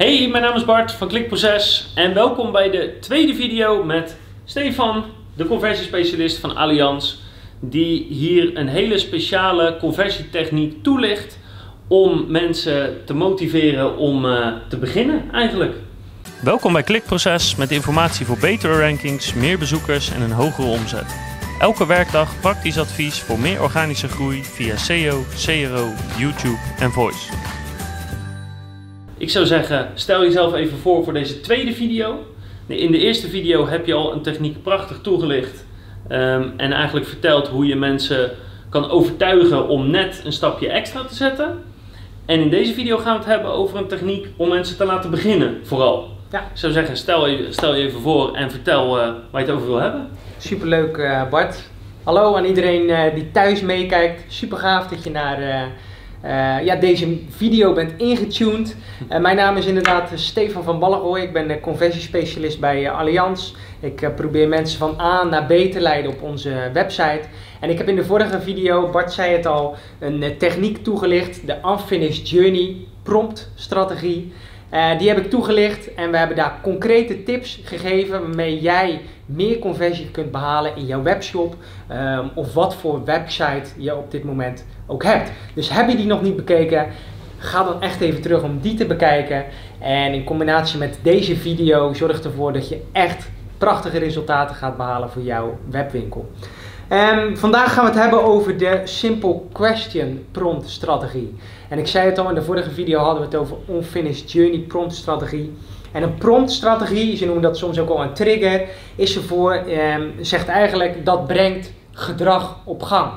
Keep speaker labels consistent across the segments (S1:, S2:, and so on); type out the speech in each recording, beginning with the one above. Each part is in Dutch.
S1: Hey, mijn naam is Bart van Klikproces en welkom bij de tweede video met Stefan, de conversiespecialist van Allianz, die hier een hele speciale conversietechniek toelicht om mensen te motiveren om uh, te beginnen eigenlijk. Welkom bij Klikproces met informatie voor betere rankings, meer bezoekers en een hogere omzet. Elke werkdag praktisch advies voor meer organische groei via SEO, CRO, YouTube en Voice. Ik zou zeggen, stel jezelf even voor voor deze tweede video. In de eerste video heb je al een techniek prachtig toegelicht um, en eigenlijk verteld hoe je mensen kan overtuigen om net een stapje extra te zetten. En in deze video gaan we het hebben over een techniek om mensen te laten beginnen, vooral. Ja. Ik zou zeggen, stel je, stel je even voor en vertel uh, waar je het over wil hebben.
S2: Superleuk uh, Bart. Hallo aan iedereen uh, die thuis meekijkt. Super gaaf dat je naar uh, ja, deze video bent ingetuned. Uh, mijn naam is inderdaad Stefan van Ballenrooy. Ik ben conversiespecialist bij uh, Allianz. Ik probeer mensen van A naar B te leiden op onze website. En ik heb in de vorige video, Bart zei het al, een techniek toegelicht. De Unfinished Journey prompt strategie. Uh, die heb ik toegelicht en we hebben daar concrete tips gegeven waarmee jij meer conversie kunt behalen in jouw webshop um, of wat voor website je op dit moment ook hebt. Dus heb je die nog niet bekeken, ga dan echt even terug om die te bekijken. En in combinatie met deze video zorg ervoor dat je echt prachtige resultaten gaat behalen voor jouw webwinkel. Um, vandaag gaan we het hebben over de Simple Question Prompt strategie. En ik zei het al in de vorige video hadden we het over Unfinished Journey Prompt strategie. En een prompt strategie, ze noemen dat soms ook al een trigger, is ervoor, um, zegt eigenlijk dat brengt gedrag op gang.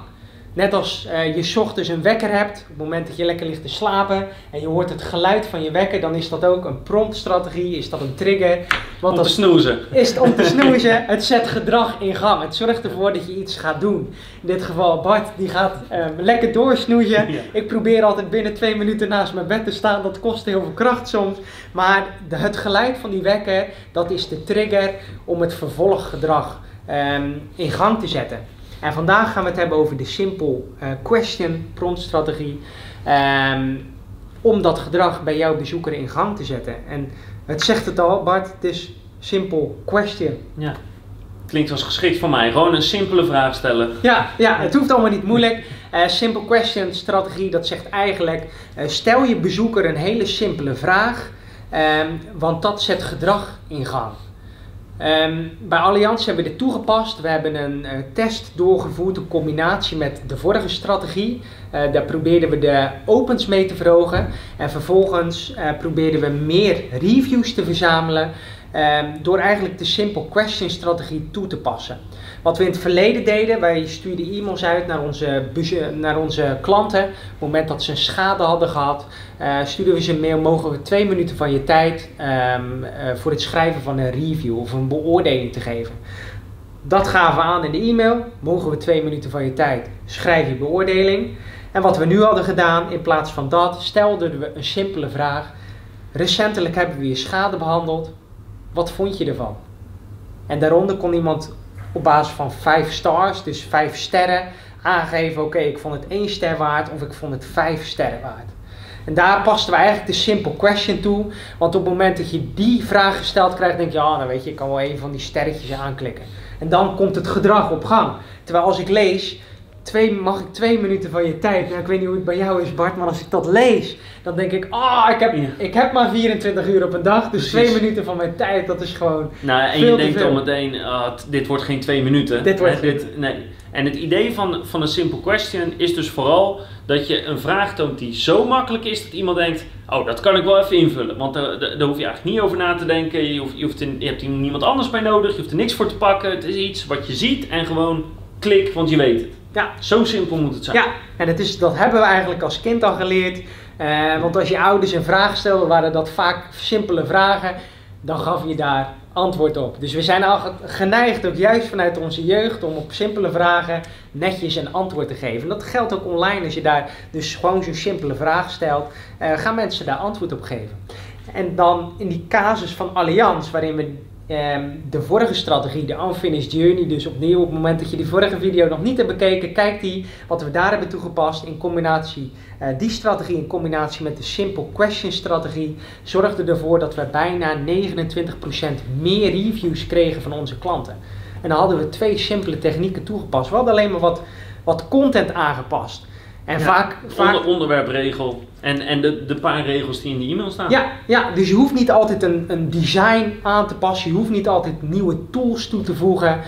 S2: Net als uh, je ochtends een wekker hebt, op het moment dat je lekker ligt te slapen en je hoort het geluid van je wekker, dan is dat ook een promptstrategie, is dat een trigger.
S1: Want om te snoezen.
S2: Is het om te snoezen, het zet gedrag in gang. Het zorgt ervoor dat je iets gaat doen. In dit geval Bart, die gaat um, lekker doorsnoezen. Ik probeer altijd binnen twee minuten naast mijn bed te staan, dat kost heel veel kracht soms. Maar de, het geluid van die wekker, dat is de trigger om het vervolggedrag um, in gang te zetten. En vandaag gaan we het hebben over de Simple uh, Question prompt strategie. Um, om dat gedrag bij jouw bezoeker in gang te zetten. En het zegt het al, Bart, het is Simple Question.
S1: Ja. Klinkt als geschikt voor mij. Gewoon een simpele vraag stellen.
S2: Ja, ja het hoeft allemaal niet moeilijk. Uh, simple question strategie, dat zegt eigenlijk: uh, stel je bezoeker een hele simpele vraag, um, want dat zet gedrag in gang. Um, bij Allianz hebben we dit toegepast. We hebben een uh, test doorgevoerd, een combinatie met de vorige strategie. Uh, daar probeerden we de opens mee te verhogen. En vervolgens uh, probeerden we meer reviews te verzamelen. Um, door eigenlijk de simple question strategie toe te passen. Wat we in het verleden deden, wij stuurden e-mails uit naar onze, naar onze klanten. Op het moment dat ze een schade hadden gehad, uh, stuurden we ze een mail, mogen we twee minuten van je tijd um, uh, voor het schrijven van een review of een beoordeling te geven. Dat gaven we aan in de e-mail, mogen we twee minuten van je tijd, schrijf je beoordeling. En wat we nu hadden gedaan, in plaats van dat, stelden we een simpele vraag. Recentelijk hebben we je schade behandeld, wat vond je ervan? En daaronder kon iemand op basis van 5 stars, dus 5 sterren, aangeven: oké, ik vond het 1 ster waard of ik vond het 5 sterren waard. En daar pasten we eigenlijk de simple question toe. Want op het moment dat je die vraag gesteld krijgt, denk je, ja, nou weet je, ik kan wel een van die sterretjes aanklikken. En dan komt het gedrag op gang. Terwijl als ik lees, twee, mag ik twee minuten van je tijd. Nou, ik weet niet hoe het bij jou is, Bart, maar als ik dat lees, dan denk ik, ah, ik, heb, ik heb maar 24 uur op een dag, dus twee minuten van mijn tijd, dat is gewoon.
S1: Nou, en je denkt al meteen, uh, dit wordt geen twee minuten.
S2: Dit wordt dit,
S1: nee. En het idee van, van een simple question is dus vooral dat je een vraag toont die zo makkelijk is dat iemand denkt: Oh, dat kan ik wel even invullen. Want daar, daar hoef je eigenlijk niet over na te denken. Je, hoeft, je, hoeft in, je hebt hier niemand anders bij nodig. Je hoeft er niks voor te pakken. Het is iets wat je ziet en gewoon klik, want je weet het. Ja. Zo simpel moet het zijn.
S2: Ja, en het is, dat hebben we eigenlijk als kind al geleerd. Uh, want als je ouders een vraag stelden, waren dat vaak simpele vragen. Dan gaf je daar antwoord op. Dus we zijn al geneigd, ook juist vanuit onze jeugd, om op simpele vragen netjes een antwoord te geven. dat geldt ook online. Als je daar dus gewoon zo'n simpele vraag stelt, uh, gaan mensen daar antwoord op geven. En dan in die casus van Allianz, waarin we ehm, de vorige strategie, de Unfinished Journey. Dus opnieuw, op het moment dat je die vorige video nog niet hebt bekeken, kijk die wat we daar hebben toegepast in combinatie. eh, die strategie in combinatie met de Simple Question strategie zorgde ervoor dat we bijna 29% meer reviews kregen van onze klanten. En dan hadden we twee simpele technieken toegepast. We hadden alleen maar wat, wat content aangepast. En
S1: Ja,
S2: vaak, vaak
S1: Onder, onderwerpregel en, en de, de paar regels die in de e-mail staan.
S2: ja, ja, dus je hoeft niet altijd een, een design aan te passen. Je hoeft niet altijd nieuwe tools toe te voegen.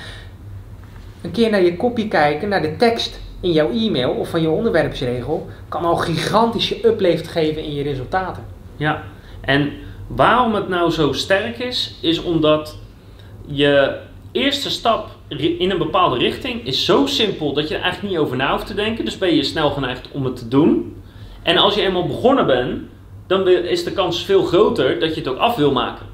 S2: Een keer naar je kopie kijken, naar de tekst in jouw e-mail of van je onderwerpsregel, kan al gigantische uplift geven in je resultaten.
S1: Ja, en waarom het nou zo sterk is, is omdat je eerste stap in een bepaalde richting is zo simpel dat je er eigenlijk niet over na hoeft te denken. Dus ben je snel geneigd om het te doen. En als je eenmaal begonnen bent, dan is de kans veel groter dat je het ook af wil maken.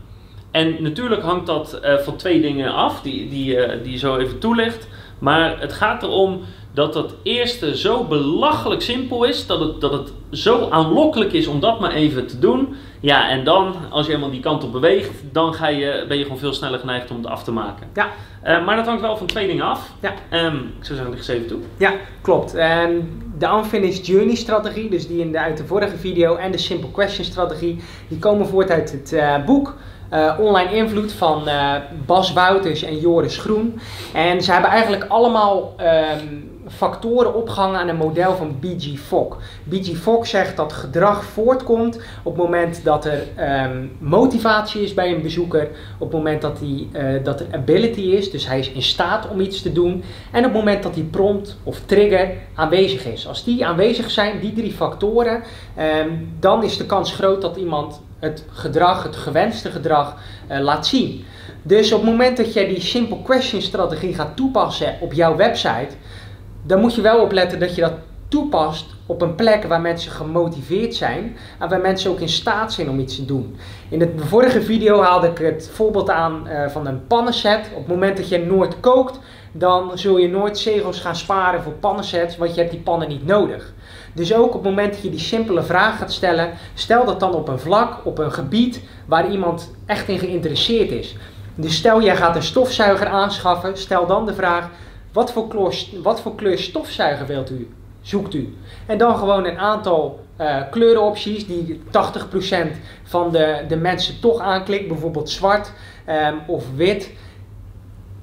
S1: En natuurlijk hangt dat eh, van twee dingen af, die, die, eh, die je zo even toelicht. Maar het gaat erom dat dat eerste zo belachelijk simpel is, dat het, dat het zo aanlokkelijk is om dat maar even te doen. Ja, en dan, als je helemaal die kant op beweegt, dan ga je, ben je gewoon veel sneller geneigd om het af te maken.
S2: Ja.
S1: Eh, maar dat hangt wel van twee dingen af.
S2: Ja.
S1: Ehm, ik zou zeggen, leg eens even toe.
S2: Ja, klopt. En de Unfinished Journey strategie, dus die in de, uit de vorige video, en de Simple Question strategie, die komen voort uit het eh, boek eh, Online Invloed van eh, Bas Wouters en Joris Groen. En ze hebben eigenlijk allemaal ehm, factoren opgehangen aan een model van B.G. Fogg. B.G. Fogg zegt dat gedrag voortkomt op het moment dat er ehm, motivatie is bij een bezoeker, op het moment dat, die, eh, dat er ability is, dus hij is in staat om iets te doen, en op het moment dat die prompt of trigger aanwezig is. Als die aanwezig zijn, die drie factoren, ehm, dan is de kans groot dat iemand het gedrag, het gewenste gedrag, eh, laat zien. Dus op het moment dat jij die simple question strategie gaat toepassen op jouw website, dan moet je wel opletten dat je dat toepast op een plek waar mensen gemotiveerd zijn en waar mensen ook in staat zijn om iets te doen. In de vorige video haalde ik het voorbeeld aan eh, van een pannenset. Op het moment dat je nooit kookt, dan zul je nooit zegels gaan sparen voor pannensets, want je hebt die pannen niet nodig. Dus ook op het moment dat je die simpele vraag gaat stellen, stel dat dan op een vlak, op een gebied waar iemand echt in geïnteresseerd is. Dus stel jij gaat een stofzuiger aanschaffen, stel dan de vraag, wat voor kleur, wat voor kleur stofzuiger wilt u? Zoekt u? En dan gewoon een aantal eh, kleurenopties die 80% van de, de mensen toch aanklikt, bijvoorbeeld zwart ehm, of wit.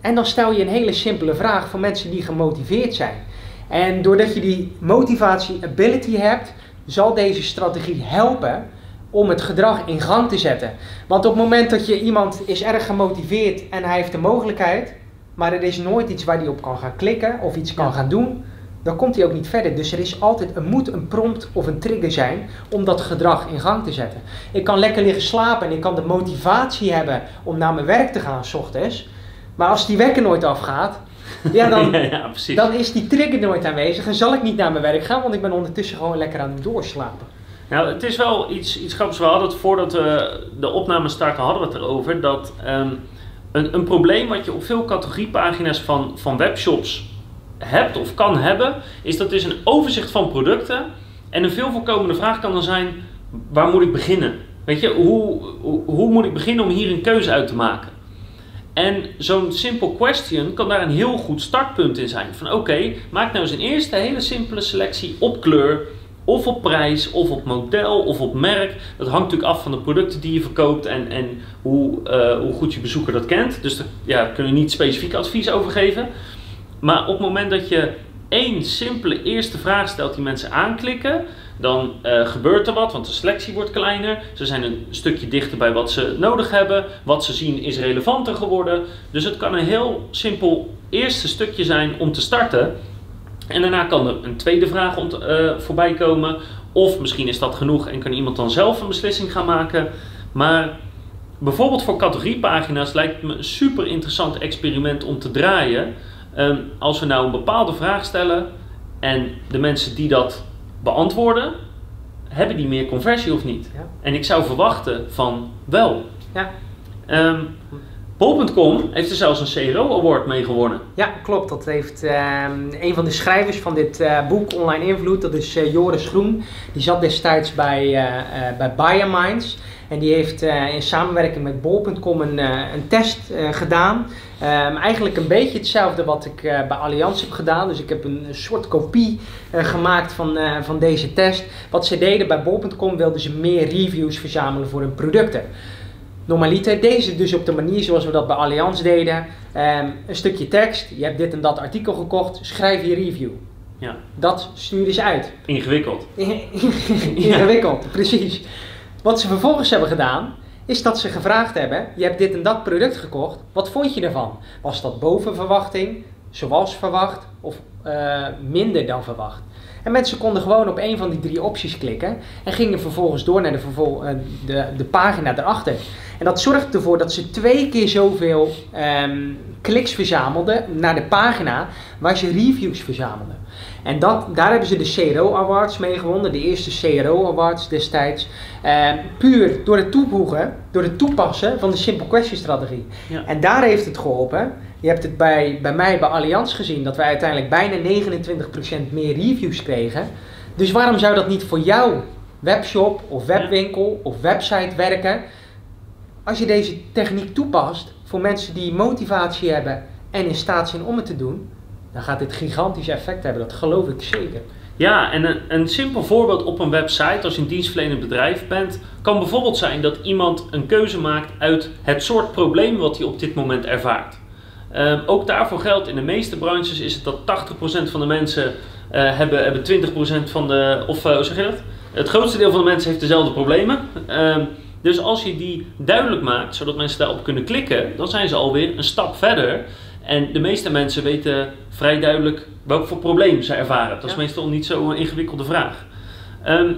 S2: En dan stel je een hele simpele vraag voor mensen die gemotiveerd zijn. En doordat je die motivatie ability hebt, zal deze strategie helpen om het gedrag in gang te zetten. Want op het moment dat je iemand is erg gemotiveerd en hij heeft de mogelijkheid, maar er is nooit iets waar hij op kan gaan klikken of iets kan
S1: Ja.
S2: gaan doen, dan komt hij ook niet verder. Dus er is altijd een moet, een prompt of een trigger zijn om dat gedrag in gang te zetten. Ik kan lekker liggen slapen en ik kan de motivatie hebben om naar mijn werk te gaan s ochtends. Maar als die wekker nooit afgaat, ja, dan,
S1: ja, ja, precies.
S2: dan is die trigger nooit aanwezig en zal ik niet naar mijn werk gaan, want ik ben ondertussen gewoon lekker aan het doorslapen.
S1: Nou, het is wel iets, iets grappigs. We hadden het voordat we de opname starten, hadden we het erover. Dat ehm, een, een probleem wat je op veel categoriepagina's van, van webshops hebt of kan hebben, is dat is een overzicht van producten. En een veel voorkomende vraag kan dan zijn, waar moet ik beginnen? Weet je, hoe, hoe, hoe moet ik beginnen om hier een keuze uit te maken? En zo'n simple question kan daar een heel goed startpunt in zijn. Van oké, maak nou eens een eerste hele simpele selectie op kleur, of op prijs, of op model, of op merk. Dat hangt natuurlijk af van de producten die je verkoopt en, en hoe, eh, hoe goed je bezoeker dat kent. Dus daar ja, kunnen niet specifiek advies over geven. Maar op het moment dat je één simpele eerste vraag stelt die mensen aanklikken, dan eh, gebeurt er wat, want de selectie wordt kleiner. Ze zijn een stukje dichter bij wat ze nodig hebben. Wat ze zien is relevanter geworden. Dus het kan een heel simpel eerste stukje zijn om te starten. En daarna kan er een tweede vraag eh, voorbij komen. Of misschien is dat genoeg en kan iemand dan zelf een beslissing gaan maken. Maar bijvoorbeeld voor categoriepagina's lijkt het me een super interessant experiment om te draaien. Ehm, als we nou een bepaalde vraag stellen en de mensen die dat beantwoorden, hebben die meer conversie of niet?
S2: Ja.
S1: En ik zou verwachten van wel.
S2: Ja.
S1: Ehm, Bol.com heeft er zelfs een CRO Award mee gewonnen.
S2: Ja, klopt. Dat heeft ehm, een van de schrijvers van dit eh, boek Online Invloed, dat is eh, Joris Groen. Die zat destijds bij, eh bij Biominds. En die heeft in samenwerking met bol.com een, een test gedaan. Ehm, eigenlijk een beetje hetzelfde wat ik bij Allianz heb gedaan. Dus ik heb een, soort kopie gemaakt van, van deze test. Wat ze deden bij bol.com wilden ze meer reviews verzamelen voor hun producten. Normaliter deze dus op de manier zoals we dat bij Allianz deden. Ehm, een stukje tekst, je hebt dit en dat artikel gekocht, schrijf je review.
S1: Ja,
S2: Dat sturen ze uit.
S1: ingewikkeld.
S2: Ingewikkeld, precies. Wat ze vervolgens hebben gedaan, is dat ze gevraagd hebben: je hebt dit en dat product gekocht, wat vond je ervan? Was dat boven verwachting, zoals verwacht of eh, minder dan verwacht? En mensen konden gewoon op een van die drie opties klikken en gingen vervolgens door naar de, vervol- eh, de, de pagina erachter. En dat zorgde ervoor dat ze twee keer zoveel ehm, kliks verzamelden naar de pagina waar ze reviews verzamelden. En dat, daar hebben ze de CRO Awards mee gewonnen, de eerste CRO Awards destijds. Eh, puur door het toevoegen, door het toepassen van de Simple Question strategie.
S1: Ja.
S2: En daar heeft het geholpen. Je hebt het bij, bij mij bij Allianz gezien dat wij uiteindelijk bijna 29% meer reviews kregen. Dus waarom zou dat niet voor jouw webshop of webwinkel of website werken? Als je deze techniek toepast voor mensen die motivatie hebben en in staat zijn om het te doen, dan gaat dit gigantisch effect hebben. Dat geloof ik zeker.
S1: Ja, en een, een simpel voorbeeld op een website, als je een dienstverlenend bedrijf bent, kan bijvoorbeeld zijn dat iemand een keuze maakt uit het soort probleem wat hij op dit moment ervaart. Ehm, ook daarvoor geldt in de meeste branches is het dat 80% van de mensen eh, hebben, hebben 20% van de, of eh, hoe zeg je dat? Het grootste deel van de mensen heeft dezelfde problemen. Ehm, dus als je die duidelijk maakt, zodat mensen daarop kunnen klikken, dan zijn ze alweer een stap verder. En de meeste mensen weten vrij duidelijk welk voor probleem ze ervaren. Dat is
S2: Ja.
S1: meestal niet zo'n ingewikkelde vraag. Ehm,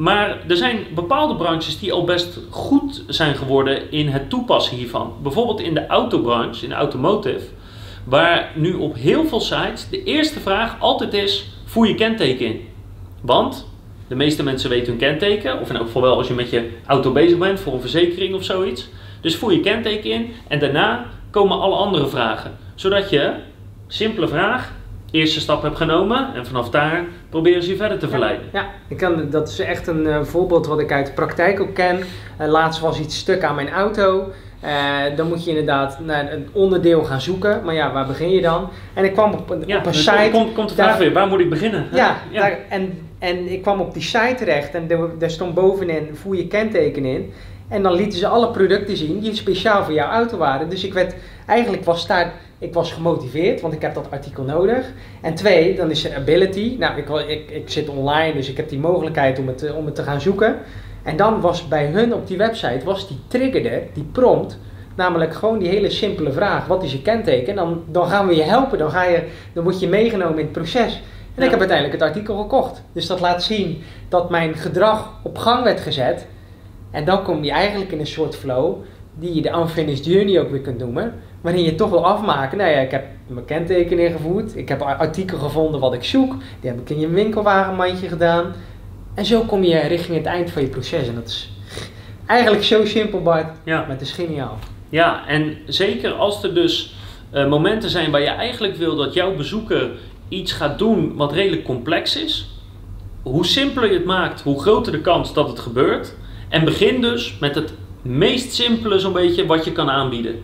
S1: maar er zijn bepaalde branches die al best goed zijn geworden in het toepassen hiervan. Bijvoorbeeld in de autobranche, in de automotive, waar nu op heel veel sites de eerste vraag altijd is: voer je kenteken in? Want de meeste mensen weten hun kenteken, of in elk geval wel als je met je auto bezig bent voor een verzekering of zoiets. Dus voer je kenteken in en daarna komen alle andere vragen. Zodat je, simpele vraag, eerste stap hebt genomen en vanaf daar proberen ze je verder te verleiden.
S2: Ja, ik kan, dat is echt een eh, voorbeeld wat ik uit de praktijk ook ken. Eh, laatst was iets stuk aan mijn auto. Eh, dan moet je inderdaad naar een onderdeel gaan zoeken. Maar ja, waar begin je dan? En ik kwam op een,
S1: Ja,
S2: op een
S1: dus
S2: site.
S1: komt, komt de vraag
S2: daar-
S1: weer, waar moet ik beginnen?
S2: Ja,
S1: ja.
S2: Daar, en, en ik kwam op die site terecht en daar stond bovenin voer je kenteken in. En dan lieten ze alle producten zien die speciaal voor jouw auto waren. Dus ik werd, eigenlijk was daar, ik was gemotiveerd, want ik heb dat artikel nodig. En twee, dan is er ability. Nou, ik, ik, ik zit online, dus ik heb die mogelijkheid om het, te- om het te gaan zoeken. En dan was bij hun op die website, was die triggerde, die prompt, namelijk gewoon die hele simpele vraag, wat is je kenteken? En dan, dan gaan we je helpen, dan, ga je, dan word je meegenomen in het proces. En
S1: Ja.
S2: ik heb uiteindelijk het artikel gekocht. Dus dat laat zien dat mijn gedrag op gang werd gezet. En dan kom je eigenlijk in een soort flow die je de unfinished journey ook weer kunt noemen. Waarin je toch wil afmaken. Nou ja, ik heb mijn kenteken ingevoerd. Ik heb artikel gevonden wat ik zoek. Die heb ik in je winkelwagenmandje gedaan. En zo kom je richting het eind van je proces. En dat is eigenlijk zo simpel, Bart.
S1: Ja.
S2: Maar het is geniaal.
S1: Ja, en zeker als er dus eh, momenten zijn waar je eigenlijk wil dat jouw bezoeker iets gaat doen wat redelijk complex is, hoe simpeler je het maakt, hoe groter de kans dat het gebeurt. En begin dus met het meest simpele zo'n beetje wat je kan aanbieden.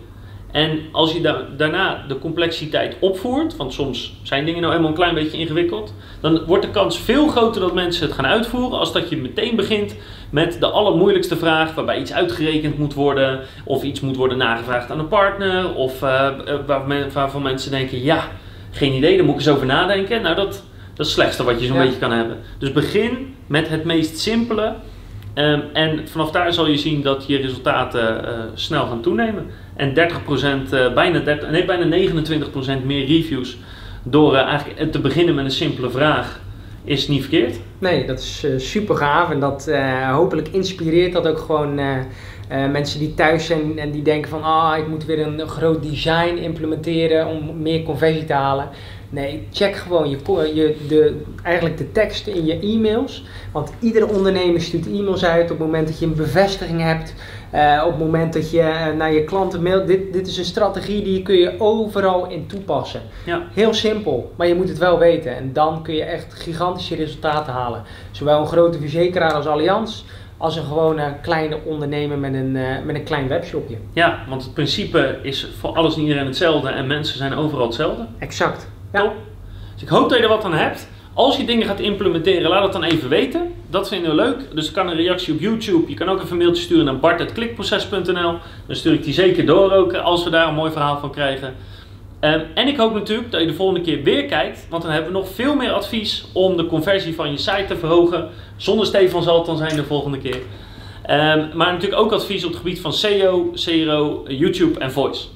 S1: En als je da- daarna de complexiteit opvoert, want soms zijn dingen nou eenmaal een klein beetje ingewikkeld, dan wordt de kans veel groter dat mensen het gaan uitvoeren als dat je meteen begint met de allermoeilijkste vraag waarbij iets uitgerekend moet worden of iets moet worden nagevraagd aan een partner of eh, eh, waar men- waarvan mensen denken ja, geen idee, daar moet ik eens over nadenken. Nou, dat, dat is het slechtste wat je zo'n
S2: Ja.
S1: beetje kan hebben. Dus begin met het meest simpele Ehm, en vanaf daar zal je zien dat je resultaten eh, snel gaan toenemen. En 30%, eh, bijna, 30, nee, bijna 29% meer reviews door eh, eigenlijk te beginnen met een simpele vraag is niet verkeerd.
S2: Nee, dat is super gaaf en dat hopelijk inspireert dat ook gewoon mensen die thuis zijn en die denken van ah, ik moet weer een groot design implementeren om meer conversie te halen. Nee, check gewoon je, je, de, eigenlijk de teksten in je e-mails. Want iedere ondernemer stuurt e-mails uit op het moment dat je een bevestiging hebt. eh, op het moment dat je eh, naar je klanten mailt. Dit, dit is een strategie die kun je overal in toepassen.
S1: Ja.
S2: Heel simpel, maar je moet het wel weten. En dan kun je echt gigantische resultaten halen. Zowel een grote verzekeraar als Allianz, als een gewone kleine ondernemer met een, eh, met een klein webshopje.
S1: Ja, want het principe is voor alles en iedereen hetzelfde en mensen zijn overal hetzelfde.
S2: Exact.
S1: Ja. Dus ik hoop dat je er wat aan hebt. Als je dingen gaat implementeren, laat het dan even weten. Dat vinden we leuk. Dus kan een reactie op YouTube. Je kan ook even een mailtje sturen naar bart.klikproces.nl. Dan stuur ik die zeker door ook als we daar een mooi verhaal van krijgen. Um, en ik hoop natuurlijk dat je de volgende keer weer kijkt, want dan hebben we nog veel meer advies om de conversie van je site te verhogen. Zonder Stefan zal het dan zijn de volgende keer. Um, maar natuurlijk ook advies op het gebied van SEO, CRO, YouTube en Voice.